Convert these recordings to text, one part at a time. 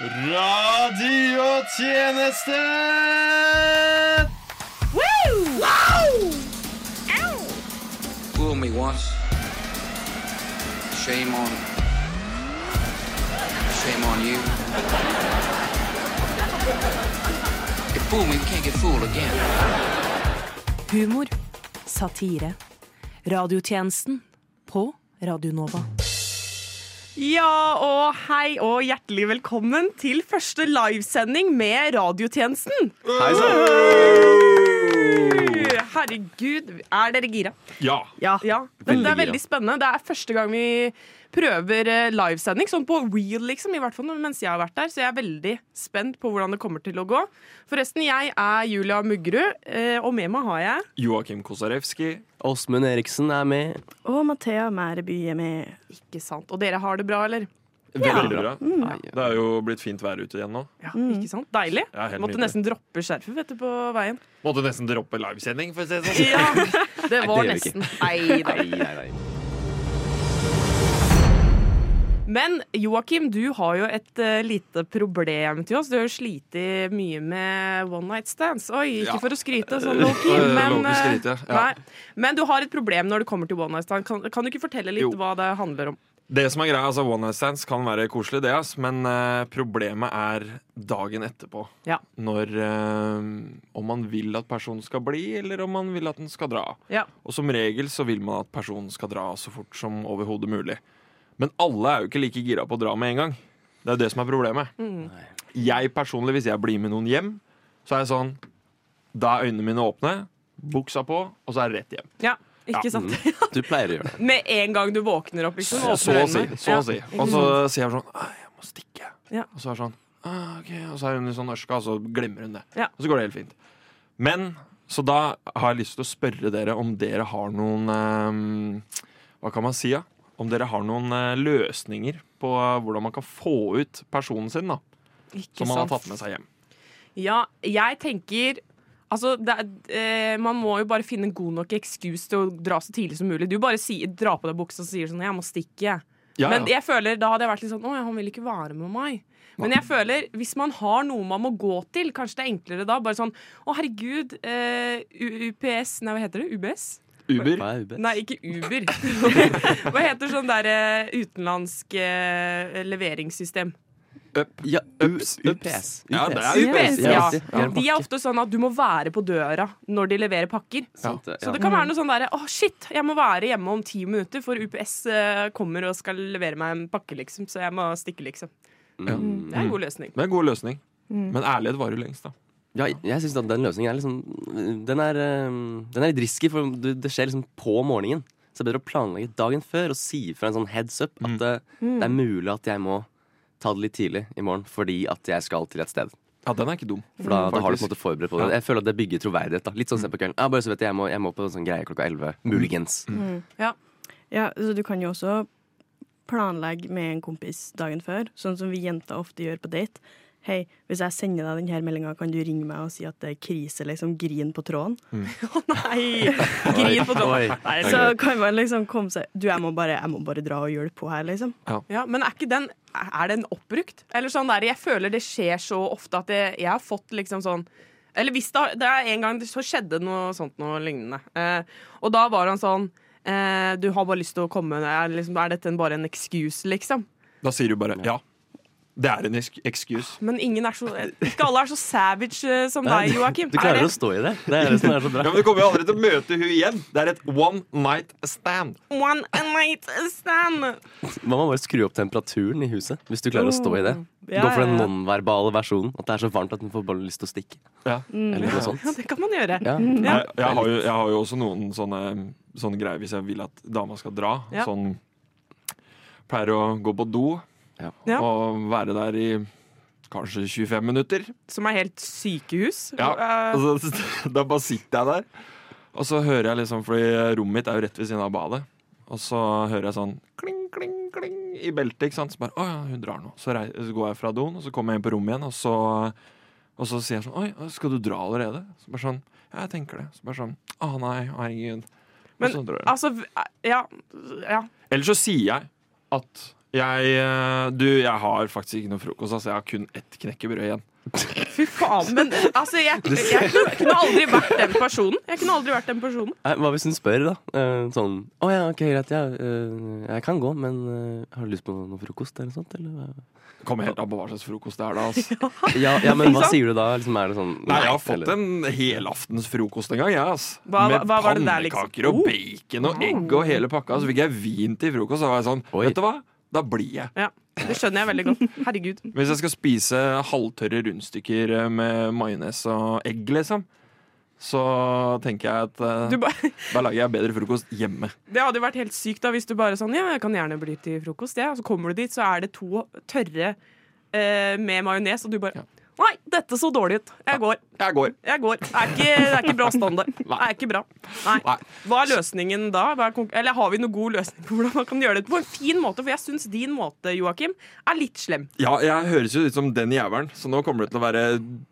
Radiotjeneste! Fool me once. Shame on. Shame on you. You fool me, you can't get fooled again. Humor, satire, radiotjenesten på Radio Nova. Ja, og hei og hjertelig velkommen til første livesending med radiotjenesten. Hei sann! Herregud, er dere gira? Ja. Ja. det, det er veldig spennende. Det er første gang vi prøver eh, livesending, sånn på real, liksom. I hvert fall mens jeg har vært der. Så jeg er veldig spent på hvordan det kommer til å gå. Forresten, jeg er Julia Muggerud, eh, og med meg har jeg Joakim Kosarewski. Åsmund Eriksen er med. Og Mathea Mæreby er med. Ikke sant. Og dere har det bra, eller? Veldig bra. Nei, Det er jo blitt fint vær ute igjen nå. Ja, ikke sant? Deilig. Ja, Måtte nydelig. nesten droppe skjerfet vet du, på veien. Måtte nesten droppe livesending, for å si det sånn. Ja, det var nei, det nesten. Nei nei, nei, nei. Men Joakim, du har jo et uh, lite problem til oss. Du har jo slitt mye med one night stands. Oi, ikke Ja. for å skryte, sånn low-key, Eh, men, skryte, ja. men du har et problem når det kommer til one night stand. Kan, kan du ikke fortelle litt Jo. hva det handler om? Det som er greia, altså One night stands kan være koselig, det, ass, men uh, problemet er dagen etterpå. Ja. Når uh, Om man vil at personen skal bli, eller om man vil at den skal dra. Ja. Og som regel så vil man at personen skal dra så fort som overhodet mulig. Men alle er jo ikke like gira på å dra med en gang. Det er jo det som er problemet. Mm. Jeg personlig, hvis jeg blir med noen hjem, så er jeg sånn Da er øynene mine åpne, buksa på, og så er det rett hjem. Ja, ikke Ja. sant? Du pleier å gjøre det. Med en gang du våkner opp, liksom. Så, så å si. Så å si. Og så sier hun sånn Jeg må stikke. Ja. Og så er det sånn «Ah, ok. Og så er hun litt sånn ørska, og så glemmer hun det. Ja. Og så går det helt fint. Men så da har jeg lyst til å spørre dere om dere har noen ehm, Hva kan man si, da? Om dere har noen eh, løsninger på eh, hvordan man kan få ut personen sin, da. Ikke Som man har tatt med seg hjem. Ja, jeg tenker Altså, det, er- eh, Man må jo bare finne god nok excuse til å dra så tidlig som mulig. Du bare si, drar på deg buksa og sier sånn 'Jeg må stikke'. Ja, Men jeg føler, da hadde jeg vært litt sånn 'Å, han vil ikke være med meg'. Men jeg føler, hvis man har noe man må gå til, kanskje det er enklere da. Bare sånn 'Å, herregud, eh, UPS Nei, hva heter det? UBS? Uber. Er? Nei, ikke Uber. hva heter sånn der eh, utenlandsk eh, Ja, Ups, ups. UPS. Ja, det er UPS, ja. De er ofte sånn at du må være på døra når de leverer pakker. Så det kan være noe sånn derre Å, shit, jeg må være hjemme om ti minutter, for UPS eh, kommer og skal levere meg en pakke, liksom. Så jeg må stikke, liksom. Mm. Det er en god løsning. Det er en god løsning. Men ærlighet varer jo lengst, da. Ja, jeg syns den løsningen er liksom Den er, eh, den er litt risky, for det skjer liksom på morgenen. Så det er bedre å planlegge dagen før og si fra en sånn heads up at det, det er mulig at jeg må ta det litt tidlig i morgen fordi at jeg skal til et sted. Ja, den er ikke dum. For da, da har du på en måte forberedt på det. Ja. Jeg føler at det bygger troverdighet. da Litt sånn se på kvelden. Ja, bare så vet jeg, jeg må, jeg må på en sånn greie klokka 11. Muligens. Ja. Ja, så Du kan jo også planlegge med en kompis dagen før, sånn som vi jenter ofte gjør på date. Hei, hvis jeg sender deg denne meldinga, kan du ringe meg og si at det er krise, liksom. Grin på tråden. Å nei! Grin på tråden. Nei, Så kan man liksom komme seg Du, jeg må bare, jeg må bare dra og hjelpe på her, liksom. Ja, men er ikke den Er den oppbrukt? Eller sånn der, Jeg føler det skjer så ofte at jeg, jeg har fått liksom sånn Eller hvis det, det er en gang så skjedde noe sånt noe lignende. Eh, og da var han sånn eh, Du har bare lyst til å komme er, liksom, er dette en- bare en excuse, liksom? Da sier du bare ja. Det er en ex- excuse. Men ingen er så Ikke alle er så savage eh, som deg, Joakim. Du Er klarer å stå i det. Det er det som er så bra. Ja, men Du kommer jo aldri til å møte hun igjen. Det er et one night stand. One night stand! Man må bare skru opp temperaturen i huset hvis du klarer å stå i det. Ja, Gå for den nonverbale versjonen. At det er så varmt at man får bare lyst til å stikke. Ja. Eller noe sånt. Ja, det kan man gjøre. Ja. Ja. Jeg, jeg, har jo, jeg har jo også noen sånne, sånne greier hvis jeg vil at dama skal dra. Ja. Sånn Pleier å gå på do Ja. Ja. og være der i kanskje 25 minutter. Som er helt sykehus. Ja, Altså, Da bare sitter jeg der, og så hører jeg liksom Fordi rommet mitt er jo rett ved siden av badet. Og så hører jeg sånn kling, kling, kling i beltet. ikke sant? Så bare, å ja, hun drar nå. Så, går jeg fra doen, og så kommer jeg inn på rommet igjen, og så, og så sier jeg sånn Oi, skal du dra allerede? Så bare sånn Ja, jeg tenker det. Så bare sånn Å nei, herregud. Men altså Ja. ja. Eller så sier jeg at Jeg, eh, du, jeg har faktisk ikke noe frokost. Altså, jeg har kun ett knekkebrød igjen. Fy faen, men altså, jeg, jeg, kunne- kunne aldri vært den personen. Jeg kunne aldri vært den personen. Nei, Hva hvis hun spør, da? Eh, sånn Å ja, ok, greit, ja, eh, jeg kan gå, men har du lyst på noe frokost eller noe sånt? Eller? Kommer helt an på hva slags frokost det er da. Altså. Ja, ja, men hva sier du da? Liksom, er det sånn Nei, jeg har fått eller- en helaftens frokost en gang, jeg. Hva- Med hva var det der, liksom? og Oh. bacon og egg og hele pakka. Så fikk jeg vin til frokost. Så var jeg sånn, Oi. vet du hva? Da blir jeg. Ja, Det skjønner jeg veldig godt. Herregud. Hvis jeg skal spise halvtørre rundstykker med majones og egg, liksom, så tenker jeg at eh, bare, da lager jeg bedre frokost hjemme. det hadde vært helt sykt da hvis du bare sånn Ja, jeg kan gjerne bli til frokost, ja. Og så kommer du dit, så er det to tørre eh, med majones, og du bare Nei, dette så dårlig ut. Jeg går. Jeg går. Jeg går. Det er ikke, det er ikke bra standard. Det er ikke bra. Nei. Nei. Hva er løsningen da? Hva er Eller har vi noen god løsning på hvordan man kan gjøre det på en fin måte? For jeg syns din måte, Joakim, er litt slem. Ja, jeg høres jo ut som den jævelen, så nå kommer det til å være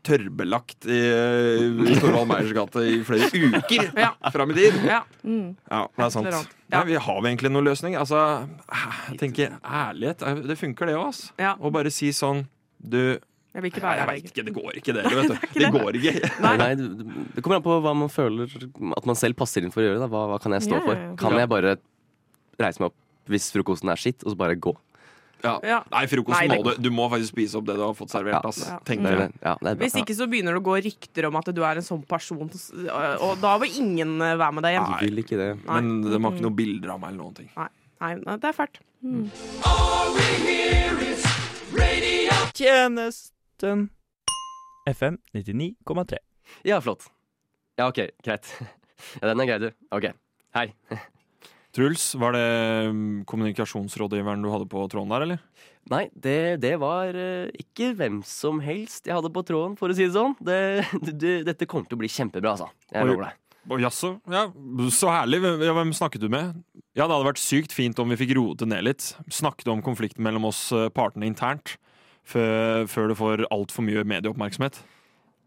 tørrbelagt i, i Torvald Meyers gate i flere uker Ja. fram i tid. Ja. Ja, det er sant. Ja. Nei, vi har vi egentlig noen løsning? Altså, jeg tenker ærlighet, det funker det òg, altså. Ja. Å bare si sånn Du, Jeg vil ikke være jeg ikke, det går ikke det vet du. Det går ikke. Nei, nei, det kommer an på hva man føler at man selv passer inn for å gjøre. Da. Hva, hva kan jeg stå ja, for? Kan Ja. jeg bare reise meg opp hvis frokosten er skitt, og så bare gå? Ja. Ja. Nei, frokosten Nei, må du Du må faktisk spise opp det du har fått servert, Ja. ass. Ja. Det Tenker ja, det bra. Hvis ikke så begynner det å gå rykter om at du er en sånn person, og da vil ingen eh, være med deg hjem. Nei, vil ikke det. Nei. Men det må ikke noen bilder av meg eller noen ting. Nei, nei, nei, det er fælt. Tjenesten FM 99,3. Ja, flott. Ja, OK, greit. Ja, den er grei, du. OK. Hei. Truls, var det mm, kommunikasjonsrådgiveren du hadde på tråden der, eller? Nei, det, det var eh, ikke hvem som helst jeg hadde på tråden, for å si det sånn. Det, det, dette kommer til å bli kjempebra, altså. Jeg lover deg. Jaså? Ja, så herlig. Hvem, snakket du med? Ja, det hadde vært sykt fint om vi fikk roet det ned litt. Snakket om konflikten mellom oss eh, partene internt. Før, før det får altfor mye medieoppmerksomhet.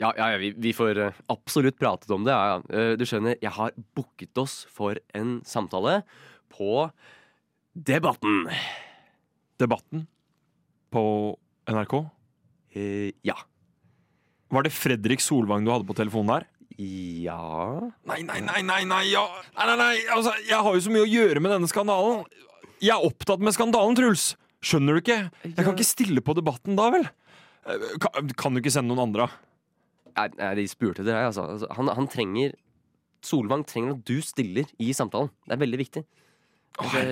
Ja, ja, ja vi, vi får eh, absolutt pratet om det. Ja. Eh, du skjønner, jeg har booket oss for en samtale på Debatten. Debatten på NRK. Eh, ja. Var det Fredrik Solvang du hadde på telefonen der? Ja Nei, nei, nei, nei, nei, ja. nei, nei, nei. Altså, Jeg har jo så mye å gjøre med denne skandalen. Jeg er opptatt med skandalen, Truls. Skjønner du ikke? Jeg kan ikke stille på debatten da, vel? Eh, Kan, kan du ikke sende noen andre? Nei, nei, de spurte det, altså. altså han, han trenger Solvang trenger at du stiller i samtalen. Det er veldig viktig. Altså,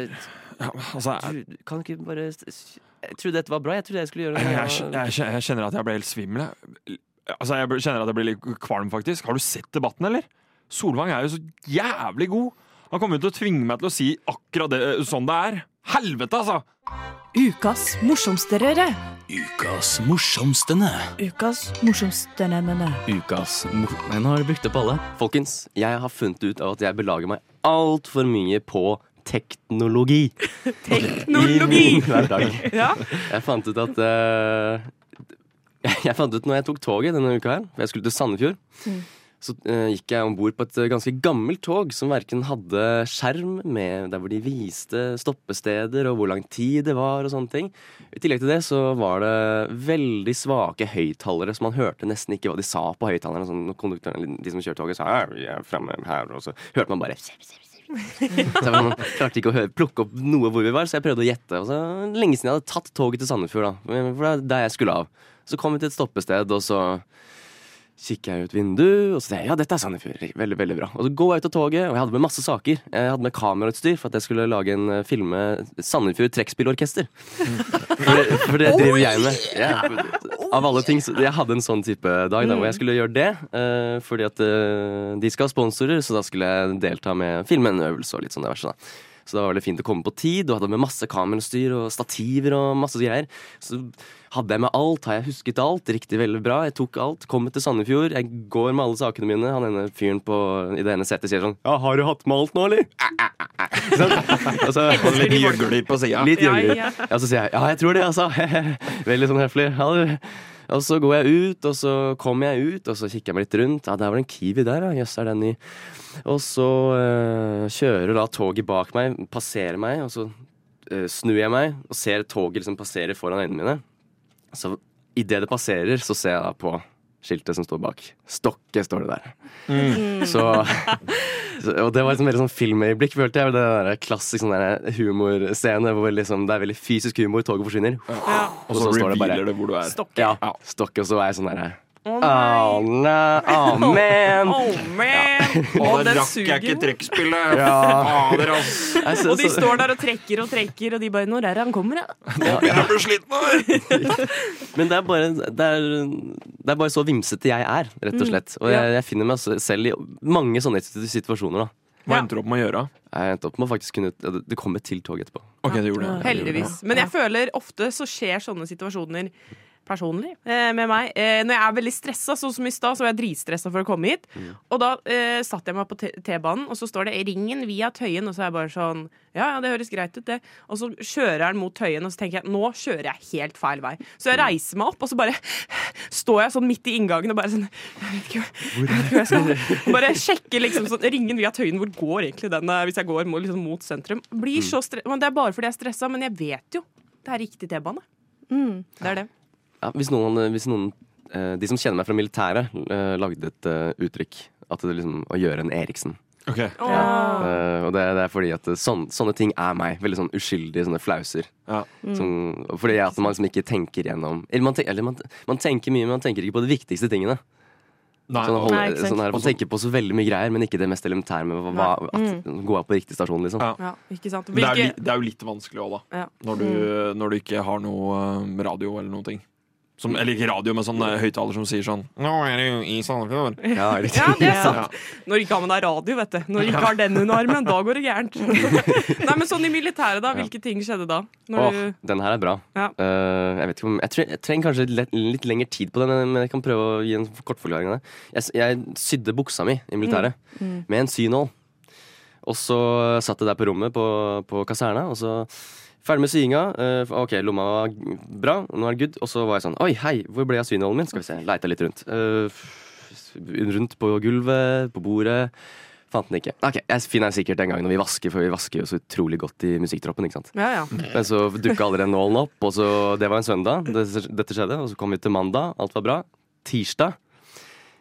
Ja, altså, jeg, du, kan du ikke bare Jeg trodde dette var bra. Jeg trodde jeg skulle gjøre jeg, det. jeg, jeg, jeg kjenner at jeg ble helt svimmel. Altså, jeg kjenner at jeg blir litt kvalm, faktisk. Har du sett debatten, eller? Solvang er jo så jævlig god. Han kommer jo til å tvinge meg til å si akkurat det, sånn det er. Helvete, altså! Ukas morsomste røre. Ukas morsomstene. Ukas morsomste nennene. Ukas mor... nå har du brukt opp alle? Folkens, jeg har funnet ut av at jeg belager meg altfor mye på teknologi. Teknologi! I min hverdag. Ja. Jeg fant ut at uh, Jeg fant ut når jeg tok toget denne uka her, for jeg skulle til Sandefjord. Så eh, gikk jeg om bord på et eh, ganske gammelt tog som verken hadde skjerm med der hvor de viste stoppesteder og hvor lang tid det var og sånne ting. I tillegg til det så var det veldig svake høyttalere, så man hørte nesten ikke hva de sa på høyttalerne. Sånn, de som kjørte toget, sa «Ja, vi er fremme her, og så hørte man bare så man klarte ikke å høre, plukke opp noe hvor vi var, så jeg prøvde å gjette. Og så, lenge siden jeg hadde tatt toget til Sandefjord, da. For det er der jeg skulle av. Så kom vi til et stoppested, og så kikker jeg ut vinduet, og så sier jeg ja, dette er Sandefjord. Veldig, veldig bra. Og så går jeg ut av toget, og jeg hadde med masse saker. Jeg hadde med kamerautstyr for at jeg skulle lage en eh, filme Sandefjord trekkspillorkester. For, det- for det driver jeg med. Ja, av alle ting. Jeg hadde en sånn type dag da, hvor jeg skulle gjøre det. eh, fordi at eh, de skal ha sponsorer, så da skulle jeg delta med filme en øvelse og litt sånn diverse. da. Så da var det fint å komme på tid, og hadde med masse kamerastyr og stativer og masse greier. Så hadde jeg med alt, har jeg husket alt, riktig veldig bra. Jeg tok alt, kom til Sandefjord, jeg går med alle sakene mine. Han ene fyren på, i det ene setet sier sånn Ja, har du hatt med alt nå, eller? Ikke sant? Og så- Litt gjøgler på sida. Litt gjøgler. ja. Ja, så sier jeg ja, jeg tror det, altså. Veldig sånn høflig. Ja, du. Og så går jeg ut, og så kommer jeg ut, og så kikker jeg meg litt rundt. Ja, der var det en Kiwi der, ja. Jøss, er den ny? Og så øh, kjører da toget bak meg, passerer meg, og så eh, snur jeg meg og ser toget liksom passere foran øynene mine. Så idet det passerer, så ser jeg da på skiltet som står bak. Stokke står det der. Så, så Og det var liksom veldig sånn filmøyeblikk, følte jeg. Det der klassisk sånn humorscene hvor liksom, det er veldig fysisk humor, toget forsvinner. Og så står det bare- revealer det hvor du er. Stokke. Ja, Stokke, og så er jeg sånn derre Å Oh, nei, oh man! Oh, man! Ja. Og den rakk jeg ikke trekkspillet! Ja. Fader, ass! Synes- Og de står der og trekker og trekker, og de bare 'Når er det han kommer', da? Ja, ja. jeg sliten! Men det er, bare, det, er, det er bare så vimsete jeg er, rett og slett. Og jeg, jeg finner meg selv i mange sånne situasjoner. da Hva endte du opp med å gjøre? Jeg endte opp med å faktisk kunne Det kom et til tog etterpå. Ok, det gjorde det. Heldigvis. Men jeg føler ofte så skjer sånne situasjoner personlig eh, med meg. Eh, når jeg er veldig stressa, sånn som i stad, så var jeg dritstressa for å komme hit. Og da eh, satt jeg meg på T-banen, og så står det 'Ringen via Tøyen', og så er jeg bare sånn Ja, ja, det høres greit ut, det. Og så kjører den mot Tøyen, og så tenker jeg nå kjører jeg helt feil vei. Så jeg reiser meg opp, og så bare står jeg sånn midt i inngangen og bare sånn Jeg vet ikke, jeg vet ikke hva jeg skal. Bare sjekker liksom sånn Ringen via Tøyen, hvor går egentlig den eh, hvis jeg går mot, liksom, mot sentrum? Blir så stressa Det er bare fordi jeg er stressa, men jeg vet jo det er riktig T-bane. Det er det. Ja, hvis noen, hvis noen eh, De som kjenner meg fra militæret, eh, lagde et eh, uttrykk. At det liksom Å gjøre en Eriksen. Ok, Eh, og det, det er fordi at sånn, sånne ting er meg. Veldig sånn uskyldige sånne flauser. ja. Som, fordi at man liksom ikke tenker gjennom Eller, man, eller man, man tenker mye, men man tenker ikke på de viktigste tingene. Nei, Sånn, holde, Nei, ikke sant. sånn her, man tenker på så veldig mye greier, men ikke det mest elementære med hva, hva, at, gå av på riktig stasjon, liksom. Ja. Ja, ikke sant? det, er, Hvilke, li- det er jo litt vanskelig òg, da. Ja. Når du, når du ikke har noe eh, radio eller noen ting. Som, eller ikke radio, men sånn høyttaler som sier sånn Nå er det jo i Sandefjord. Ja, det er Ja. sant. Når ikke har med deg radio, vet du. Når ikke har den under armen, da går det gærent. Nei, men sånn i militæret, da. Hvilke ting skjedde da? Når Åh, du den her er bra. Ja. Uh, jeg vet ikke om Jeg, tre, jeg trenger kanskje litt, litt lengre tid på den, men jeg kan prøve å gi en kortforklaring av det. Jeg, jeg sydde buksa mi i militæret med en synål. Og så satt jeg der på rommet på, på kaserna, og så Ferdig med syinga. Uh, ok, lomma var bra, nå er det good. Og så var jeg sånn Oi, hei, hvor ble jeg av synålen min? Skal vi se. Leita litt rundt. Eh, rundt på gulvet, på bordet. Fant den ikke. Ok, Jeg finner den sikkert en gang når vi vasker, for vi vasker jo så utrolig godt i musikktroppen. ikke sant? Ja, ja. Men så dukka aldri den nålen opp, og så, det var en søndag. Det, dette skjedde, og så kom vi til mandag. Alt var bra. Tirsdag.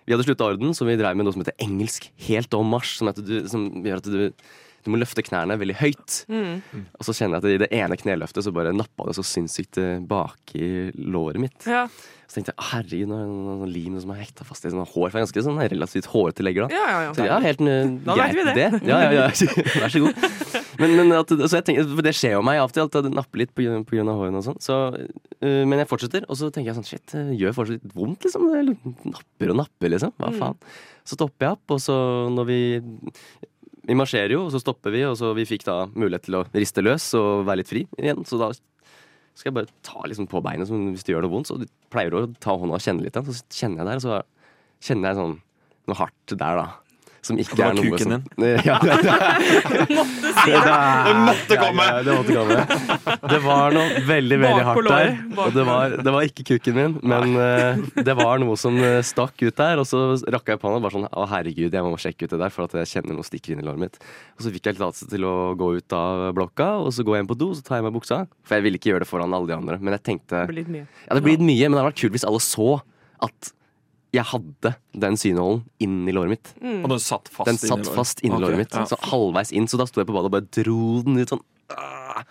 Vi hadde slutta orden, så vi drev med noe som heter engelsk helt om mars, Som, heter, som gjør at du, du må løfte knærne veldig høyt. Og så kjenner jeg at i det ene kneløftet så bare nappa det så sinnssykt baki bak i låret mitt. ja. Så tenkte jeg herregud, nå er det noe, lim som er hekta fast i sånn hår. For jeg er ganske sånn relativt hårete legger da. ja, ja, ja. Så ja. helt Da greit vi det. Ja, ja, ja. Vær så god. Men, men at, så jeg tenker, for det skjer jo meg av og til, at det napper litt på, grunn- av hårene og sånn. Så, uh, men jeg fortsetter, og så tenker jeg sånn shit, det gjør fortsatt litt vondt, liksom. Det napper og napper, liksom. Hva faen. Så stopper jeg opp, og så når vi Vi marsjerer jo, og så stopper vi, og så vi fikk da mulighet til å riste løs og være litt fri igjen. Så da skal jeg bare ta liksom på beinet som hvis det gjør noe vondt. Så pleier du å ta hånda og kjenne litt. Så kjenner jeg der, og så kjenner jeg sånn noe hardt der, da. Som ikke Det var er noe kuken som Ja, det, det, Måtte si det. Det måtte komme! Ja, ja, det måtte komme. Det var noe veldig, veldig hardt der. Og det var, det var ikke kuken min, men uh, det var noe som eh, stakk ut der. Og så rakka jeg på hånda og bare sånn Å, herregud, jeg må sjekke ut det der, for at jeg kjenner noe stikker inn i låret mitt. Og så fikk jeg tillatelse til å gå ut av blokka, og så går jeg inn på do, så tar jeg meg buksa. For jeg ville ikke gjøre det foran alle de andre, men jeg tenkte Det blir litt mye. Ja, det blir litt mye, men det hadde vært kult hvis alle så at jeg hadde den synålen inni låret mitt. Og den satt fast Den inni satt låret. fast inni låret mitt. ja. Så halvveis inn, så da sto jeg på badet og bare dro den ut sånn. ah.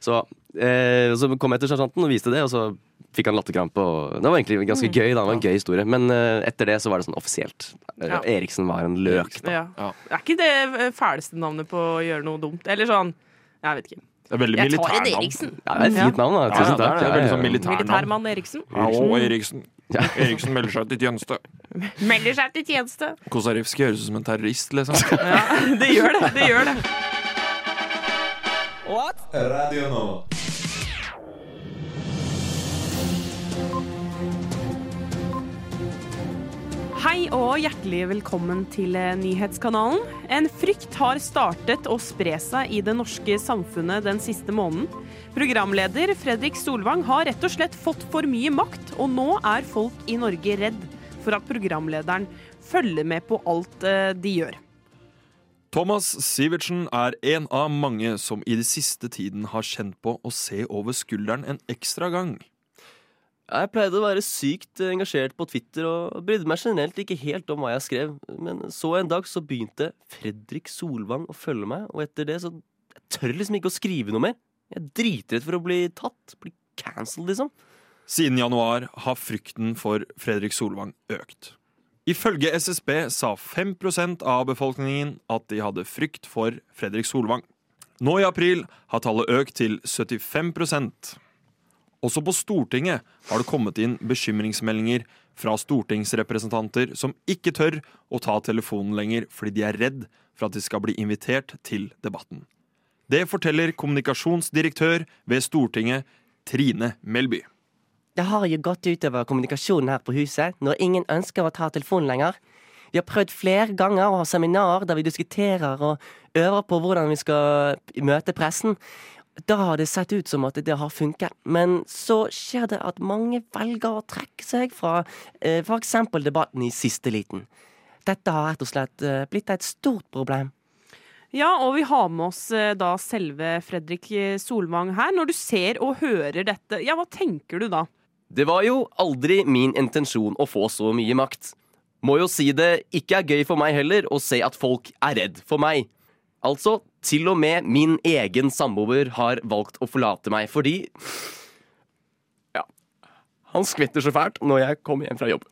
Så, eh, så kom jeg til sersjanten og viste det, og så fikk han latterkrampe. Og det var egentlig ganske gøy. da, det var en gøy historie Men eh, etter det så var det sånn offisielt. Eh, Ja. Eriksen var en løk. Da. Ja. Ja. Er ikke det eh, fæleste navnet på å gjøre noe dumt? Eller sånn Jeg vet ikke. Det er veldig Jeg tar en. Eriksen. Ja, det er et fint navn, da. Tusen takk. sånn Ja, ja, ja. militærnavn. Militærmann Eriksen. Og Eriksen. Ja. Eriksen melder seg til tjeneste. Melder seg til tjeneste. Kosarivskij høres ut som en terrorist, liksom. Ja, det gjør det. Det gjør det. Radio Nova. Hei og hjertelig velkommen til eh, Nyhetskanalen. En frykt har startet å spre seg i det norske samfunnet den siste måneden. Programleder Fredrik Solvang har rett og slett fått for mye makt, og nå er folk i Norge redd for at programlederen følger med på alt eh, de gjør. Thomas Sivertsen er en av mange som i den siste tiden har kjent på å se over skulderen en ekstra gang. Jeg pleide å være sykt engasjert på Twitter og brydde meg generelt ikke helt om hva jeg skrev, men så en dag så begynte Fredrik Solvang å følge meg, og etter det så jeg tør liksom ikke å skrive noe mer. Jeg er dritredd for å bli tatt, bli cancelled, liksom. Siden januar har frykten for Fredrik Solvang økt. Ifølge SSB sa 5% av befolkningen at de hadde frykt for Fredrik Solvang. Nå i april har tallet økt til 75 Også på Stortinget har det kommet inn bekymringsmeldinger fra stortingsrepresentanter som ikke tør å ta telefonen lenger fordi de er redd for at de skal bli invitert til debatten. Det forteller kommunikasjonsdirektør ved Stortinget, Trine Melby. Det har jo gått utover kommunikasjonen her på huset, når ingen ønsker å ta telefonen lenger. Vi har prøvd flere ganger å ha seminar der vi diskuterer og øver på hvordan vi skal møte pressen. Da har det sett ut som at det har funket, men så skjer det at mange velger å trekke seg fra eh, for eksempel debatten i siste liten. Dette har rett og slett eh, blitt et stort problem. Ja, og vi har med oss eh, da selve Fredrik Solvang her. Når du ser og hører dette, ja, hva tenker du da? Det var jo aldri min intensjon å få så mye makt. Må jo si det ikke er gøy for meg heller å se at folk er redd for meg. Altså, til og med min egen samboer har valgt å forlate meg fordi Ja. Han skvetter så fælt når jeg kommer hjem fra jobb.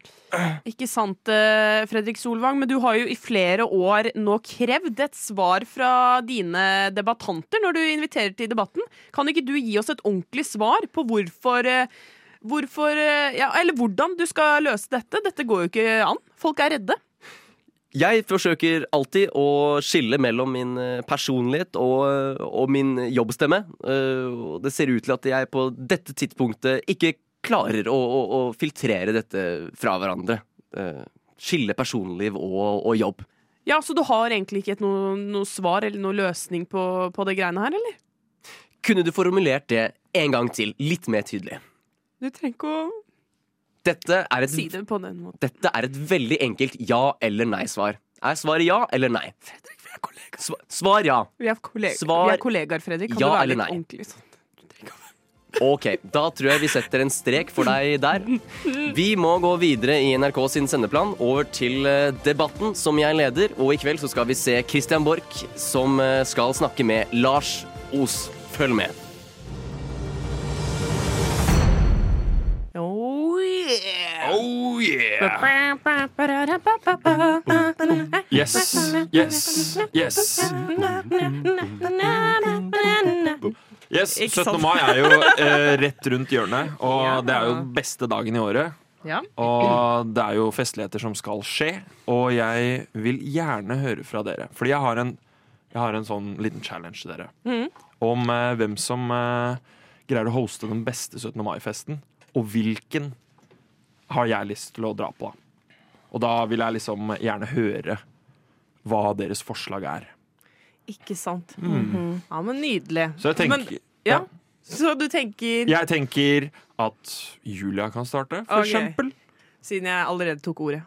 Ikke sant, eh, Fredrik Solvang, men du har jo i flere år nå krevd et svar fra dine debattanter når du inviterer til debatten. Kan ikke du gi oss et ordentlig svar på hvorfor eh, Hvorfor, eh, ja, eller hvordan du skal løse dette? Dette går jo ikke an. Folk er redde. Jeg forsøker alltid å skille mellom min eh, personlighet og, og min jobbstemme. Eh, Det ser ut til at jeg på dette tidspunktet ikke klarer å, å, å filtrere dette fra hverandre. Eh, Skille personliv og, og jobb. Ja, Så du har egentlig ikke et noe, noe svar eller noe løsning på, på det greiene her, eller? Kunne du formulert det en gang til, litt mer tydelig? Du trenger ikke å Dette er et, si det dette er et veldig enkelt ja- eller nei-svar. Er svaret ja eller nei? Fredrik, vi er kollegaer. Sva- Svar ja. Vi er, kollegaer. Svar vi er kollegaer, Fredrik. Kan ja du være eller litt nei? ordentlig sånn? Ok, da tror jeg vi setter en strek for deg der. Vi må gå videre i NRK sin sendeplan over til eh, Debatten, som jeg leder. Og i kveld så skal vi se Christian Borch, som eh, skal snakke med Lars Os. Følg med. Yeah! Yes, yes, yes. Yes, 17. mai er jo eh, rett rundt hjørnet, og det er jo beste dagen i året. Ja. Og det er jo festligheter som skal skje, og jeg vil gjerne høre fra dere. Fordi jeg har en, jeg har en sånn liten challenge til dere. Mhm. Om eh, hvem som eh, greier å hoste den beste 17. mai-festen. Og hvilken har jeg lyst til å dra på. Og da vil jeg liksom gjerne høre hva deres forslag er. Ikke sant. Mm. Ja, men nydelig. Så jeg tenker Men, ja. Så du tenker Jeg tenker at Julia kan starte, for okay. eksempel. Siden jeg allerede tok ordet.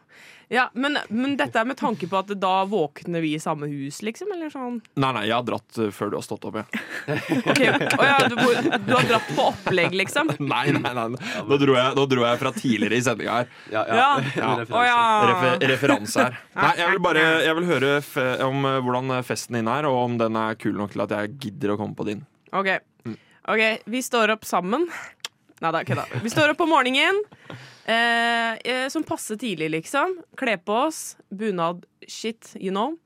Ja, men, men dette er med tanke på at da våkner vi i samme hus, liksom? Eller sånn? Nei, nei, jeg har dratt eh, før du har stått opp, jeg. okay. Oh, ja, du, du har dratt på opplegg, liksom? Nei, nei, nei. Nå dro jeg, nå dro jeg fra tidligere i sendinga her. Ja, Ja. Ja. Å ja. Refer, referanse her. Nei, jeg vil bare jeg vil høre om eh, hvordan festen din er, og om den er kul nok til at jeg gidder å komme på din. OK. Mm. Ok, Vi står opp sammen. Nei da, kødda. Vi står opp om morgenen. Eh, eh, som passe tidlig, liksom. Kle på oss. Bunad-shit, you know.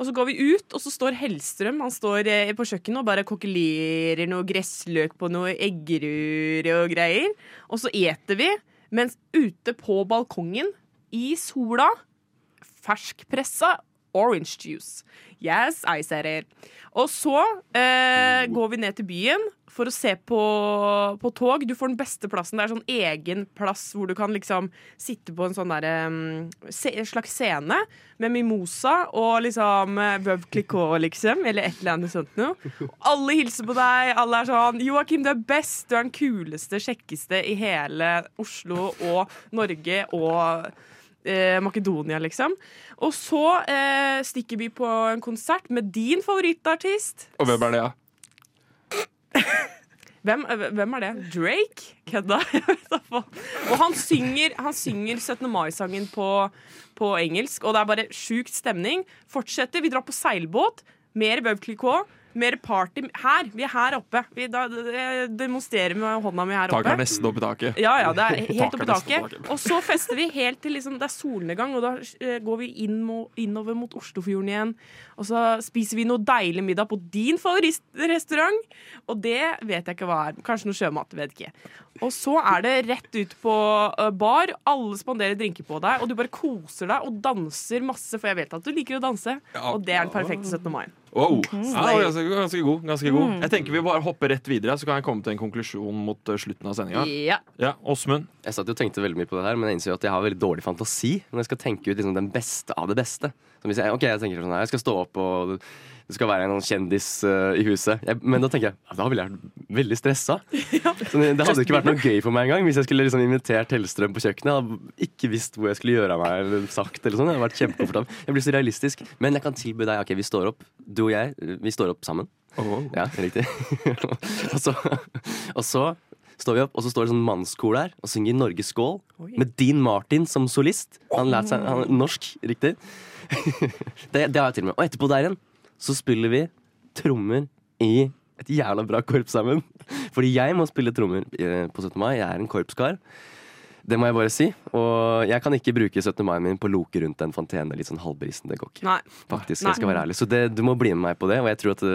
Og så går vi ut, og så står Hellstrøm Han står eh, på kjøkkenet og bare kokkelerer noe gressløk på noe eggerøre og greier. Og så eter vi, mens ute på balkongen, i sola, ferskpressa orange juice. Yes, I said it. Og så eh, går vi ned til byen for å se på, på tog. Du får den beste plassen. Det er sånn egen plass hvor du kan liksom sitte på en sånn der, um, se, en slags scene med mimosa og liksom eh, Veuve Clicquot, liksom. Eller et eller annet sånt noe. Alle hilser på deg. Alle er sånn 'Joakim, du er best. Du er den kuleste, kjekkeste i hele Oslo og Norge og eh, Makedonia, liksom. Og så eh, stikker vi på en konsert med din favorittartist. Og hvem er det, ja? Hvem, eh, hvem er det? Drake? Kødda? Da. Og han synger, han synger 17. mai-sangen på, på engelsk, og det er bare sjukt stemning. Fortsetter. Vi drar på seilbåt. Mer Clicquot. Mer party her. Vi er her oppe. Vi da, demonstrerer med hånda mi her oppe. Taket er nesten opp i taket. Ja, ja, det er helt oppe i taket. Og så fester vi helt til liksom, det er solnedgang, og da eh, går vi inn mo, innover mot Oslofjorden igjen. Og så spiser vi noe deilig middag på din favorittrestaurant, og det vet jeg ikke hva er. Kanskje noe sjømat, vet ikke. Og så er det rett ut på eh, bar. Alle spanderer drinker på deg, og du bare koser deg og danser masse, for jeg vet at du liker å danse. Og det er den perfekte 17. mai. Wow. Ja, ganske, ganske god. ganske god Mm. Jeg tenker Vi bare hopper rett videre, så kan jeg komme til en konklusjon mot eh, slutten av sendinga. Ja. Ja, Åsmund. Jeg satt jo og tenkte veldig mye på det her, men jeg innså jo at jeg har veldig dårlig fantasi når jeg skal tenke ut liksom den beste av det beste. Så hvis jeg, ok, jeg tenker sånn her, jeg skal stå opp og det skal være en kjendis uh, i huset. Jeg, men da tenker jeg ja, da ville jeg vært veldig stressa. Så det, det hadde ikke vært noe gøy for meg engang hvis jeg skulle liksom invitert Hellstrøm på kjøkkenet. Jeg hadde ikke visst hvor jeg skulle gjøre av meg eller sagt eller sånn. Jeg hadde vært kjempekomfortabel. Jeg blir så realistisk. Men jeg kan tilby deg ok, vi står opp, du og jeg, vi står opp sammen. Ja, riktig. og, så, og så står vi opp, og så står det sånn mannskor der og synger Norges skål med Dean Martin som solist. Han lærte seg han norsk, riktig. det, det har jeg til og med. Og etterpå der igjen så spiller vi trommer i et jævla bra korps sammen. Fordi jeg må spille trommer eh, på 17. mai. Jeg er en korpskar. Det må jeg bare si. Og jeg kan ikke bruke 17. mai min på å loke rundt en fontene litt sånn halvbrisen. Det går ikke. Faktisk, jeg skal være ærlig. Så det, du må bli med meg på det, og jeg tror at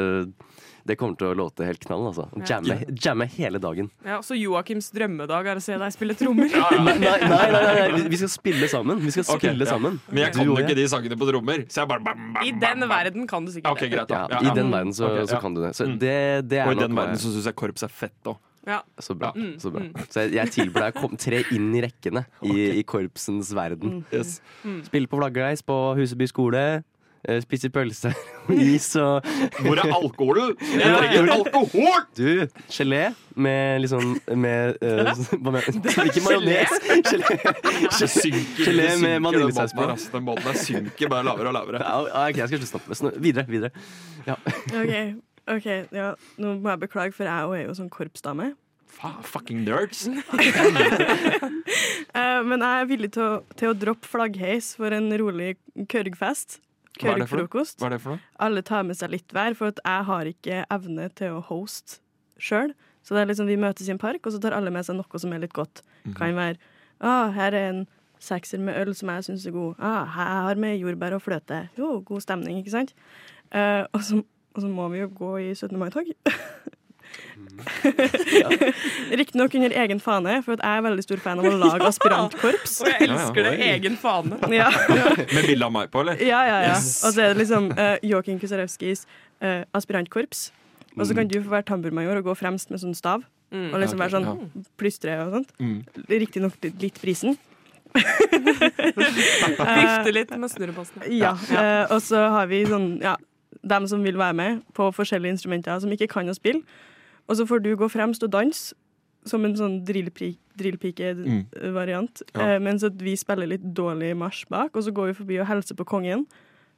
det, kommer til å låte helt knall. Altså. Ja. Jamme, jamme hele dagen. Ja, så Joakims drømmedag er å se deg spille trommer. Nei, nei, nei, nei, nei, vi- skal spille sammen. Vi skal spille okay, sammen. Men jeg kan jo ikke de sangene på trommer. Så jeg bare bam, bam, I den verden kan du sikkert okay, greit da. Ja, Ja, I den verden så, okay, så ja. kan du det. Så Mm. det, det er Og i den verden så syns jeg korps er fett òg. Ja. Så bra. Mm, Så, bra. mm. så jeg, jeg tilbyr deg å kom- tre inn i rekkene i, i korpsens verden. Yes. Mm. Spille på flaggreis på Huseby skole. Eh, Spise pølse og is og Hvor er alkoholen? Jeg trenger alkohol! Du, gelé med liksom Med, med Ikke majones. Gelé. Gelé med vaniljesaus på. Den båten synker bare lavere og lavere. Ja, ok, jeg skal slutte stoppe. Videre. videre ja. OK, ok, ja, nå må jeg beklage, for jeg er jo sånn korpsdame. Faen, fucking nerds. uh, men jeg er villig til å, til å droppe flaggheis for en rolig kørgfest. Kørgfrokost. Hva er det for noe? Alle tar med seg litt hver, for at jeg har ikke evne til å hoste sjøl. Så det er liksom vi møtes i en park, og så tar alle med seg noe som er litt godt. Mhm. Kan være ah, her er en sekser med øl som jeg syns er god. Ah, jeg har med jordbær og fløte. Jo, god stemning, ikke sant? Uh, og, så, og så må vi jo gå i 17. mai-tog. Riktignok under egen fane, for jeg er veldig stor fan av å lage aspirantkorps. Og jeg elsker det. Egen fane. Ja. Med bilde av meg på, eller? Ja, ja, ja. Yes. Og så er det liksom uh, Joakim Kusarewskis uh, aspirantkorps. Og så kan du få være tamburmajor og gå fremst med sånn stav. Mm. Og liksom være sånn plystre og sånt. Mm. Riktignok litt, litt prisen. Vifte litt med snurrepostene. Ja. Uh, og så har vi sånn ja, dem som vil være med på forskjellige instrumenter, som ikke kan å spille. Og så får du gå fremst og danse som en sånn drillpike-variant. Mm. Ja. eh, mens at vi spiller litt dårlig marsj bak, og så går vi forbi og hilser på kongen.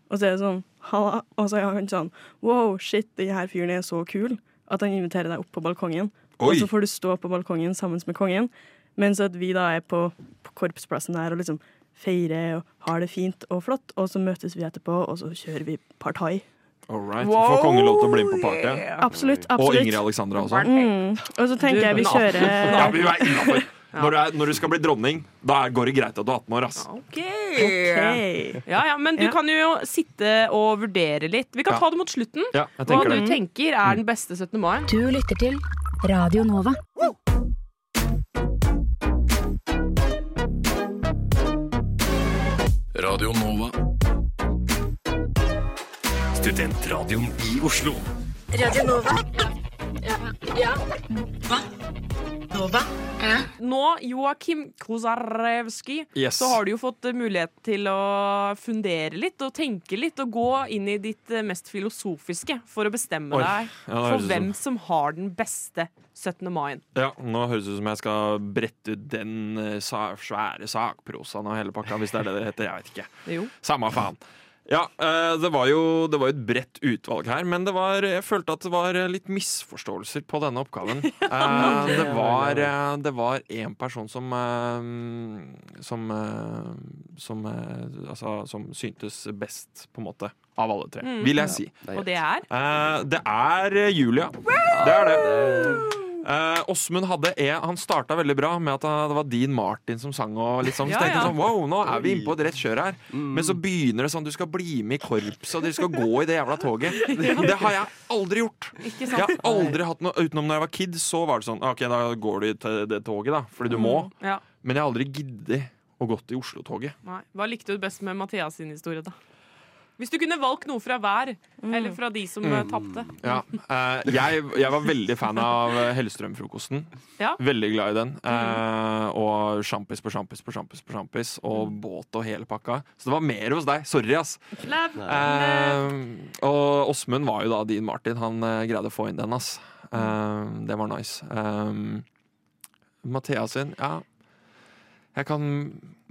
Og så er det sånn Halla. Og så er han sånn Wow, shit, den her fyren er så kul. At han inviterer deg opp på balkongen. Og så får du stå på balkongen sammen med kongen. Mens at vi da er på, på korpsplassen her og liksom feirer og har det fint og flott. Og så møtes vi etterpå, og så kjører vi partai. All right. Får kongen lov til å bli med på party? Absolutt. Og absolutt. Ingrid Alexandra også? Mm. Og så tenker jeg vi kjører Ja, vi er innafor. Når, du er- når du skal bli dronning, da går det greit at du er 18 år. ass. OK. okay. Ja, ja, men du Ja. kan jo sitte og vurdere litt. Vi kan Ja. ta det mot slutten. Ja, jeg Hva du det. tenker er den beste 17. mai. Du lytter til Radio Nova. Radio Nova. Studentradioen i Oslo. Radio Nova. Ja. Nå, Joakim Kozarewski, Yes. så har du jo fått mulighet til å fundere litt og tenke litt og gå inn i ditt mest filosofiske for å bestemme Oi. deg Ja, for høres hvem som har den beste 17. mai. Ja, Nå høres det ut som jeg skal brette ut den eh, svære sakprosaen og hele pakka, hvis det er det det heter. Jeg vet ikke. Jo. Samme faen. Ja, eh, det var jo det var jo et bredt utvalg her, men det var, jeg følte at det var litt misforståelser på denne oppgaven. Eh, det var eh, det var en person som som som, altså, som syntes best, på en måte, av alle tre, Mm. vil jeg si. Og det er det er Julia. Det er det. Eh, Åsmund hadde en, Han starta veldig bra med at det var Dean Martin som sang. Og litt sånn, så tenkte jeg sånn, wow, nå er vi inne på et rett kjør her Men så begynner det sånn du skal bli med i korps, og dere skal gå i det jævla toget. Det har jeg aldri gjort. ikke Jeg har aldri hatt noe Utenom når jeg var kid, så var det sånn OK, da går du til det toget, da. Fordi du må. Ja. Men jeg har aldri giddet å gått i Oslo-toget. Hva likte du best med Mathias sin historie, da? Hvis du kunne valgt noe fra hver, eller fra de som mm. tapte. Ja. Eh, jeg, jeg var veldig fan av eh, Hellstrøm-frokosten. Ja. Veldig glad i den. Eh, og sjampis på sjampis på sjampis på sjampis. Og båt og hele pakka. Så det var mer hos deg. Sorry, ass. Eh, og Åsmund var jo da din Martin. Han eh, greide å få inn den, ass. Eh, det var nice. Um, Mathea sin, ja jeg kan,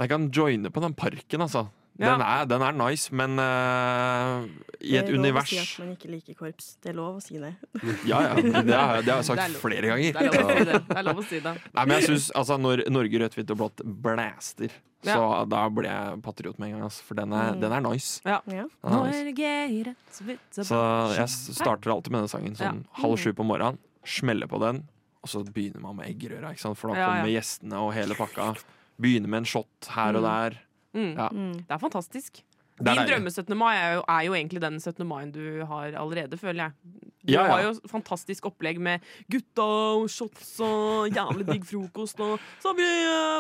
jeg kan joine på den parken, altså. Den, er, den er nice, men uh, i et univers Det er lov univers å si at man ikke liker korps. Det er lov å si det. Ja, ja. Det det har jeg Det er sagt lov. flere Det ganger. er lov å si det. det, lov å si det. Nei, men jeg synes, altså, Når Norge rødt, hvitt og blått blæster, så da ble jeg patriot med en gang. Altså, for den er, den er nice. Ja. Ja. Norge Rødt, så vidt så Så jeg starter alltid med den sangen sånn halv sju på morgenen. Smeller på den, og så begynner man med eggerøra. ikke sant? For da Ja, ja. kommer gjestene og hele pakka. Begynner med en shot her og der. Mm. Ja. Det er fantastisk. Din deilig. drømme 17. mai er jo, er jo egentlig den 17. mai du har allerede, føler jeg. Du Ja, ja. har jo fantastisk opplegg med gutta og shots og jævlig digg frokost. Og så vi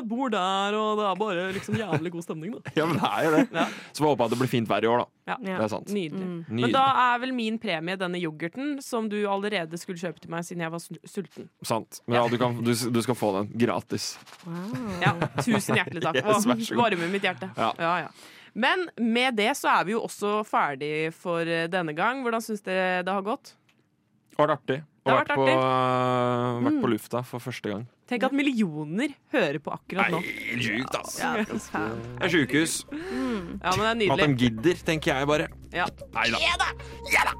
bor der, og det er bare liksom jævlig god stemning, da. Ja, men det er jo det. Ja. Så vi håper at det blir fint vær i år, da. Ja. Det er sant. Nydelig. Mm. Men da er vel min premie denne yoghurten som du allerede skulle kjøpe til meg siden jeg var sulten. Sant. Men ja, du, kan, du, du skal få den gratis. Ja, Tusen hjertelig takk. Yes, varmer mitt hjerte. Ja. Ja, ja. Men med det så er vi jo også ferdig for eh, denne gang. Hvordan syns dere det har gått? Det har vært artig. Og vært, vært på, vært på lufta for første gang. Tenk at millioner hører på akkurat nå. Nei, sjukt, ass. Ja, Det er sjukehus. ja men det er At de gidder, tenker jeg bare. Ja. Nei da. ja, ja.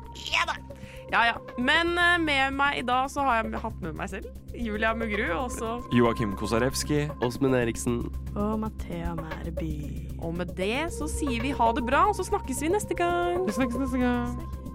Men eh, med meg i dag så har jeg hatt med meg selv Julia Mugru og så Joakim Kosarewski. Åsmund Eriksen. Og Mathea Mærby. Og med det så sier vi ha det bra, og så snakkes vi neste gang. Vi snakkes neste gang.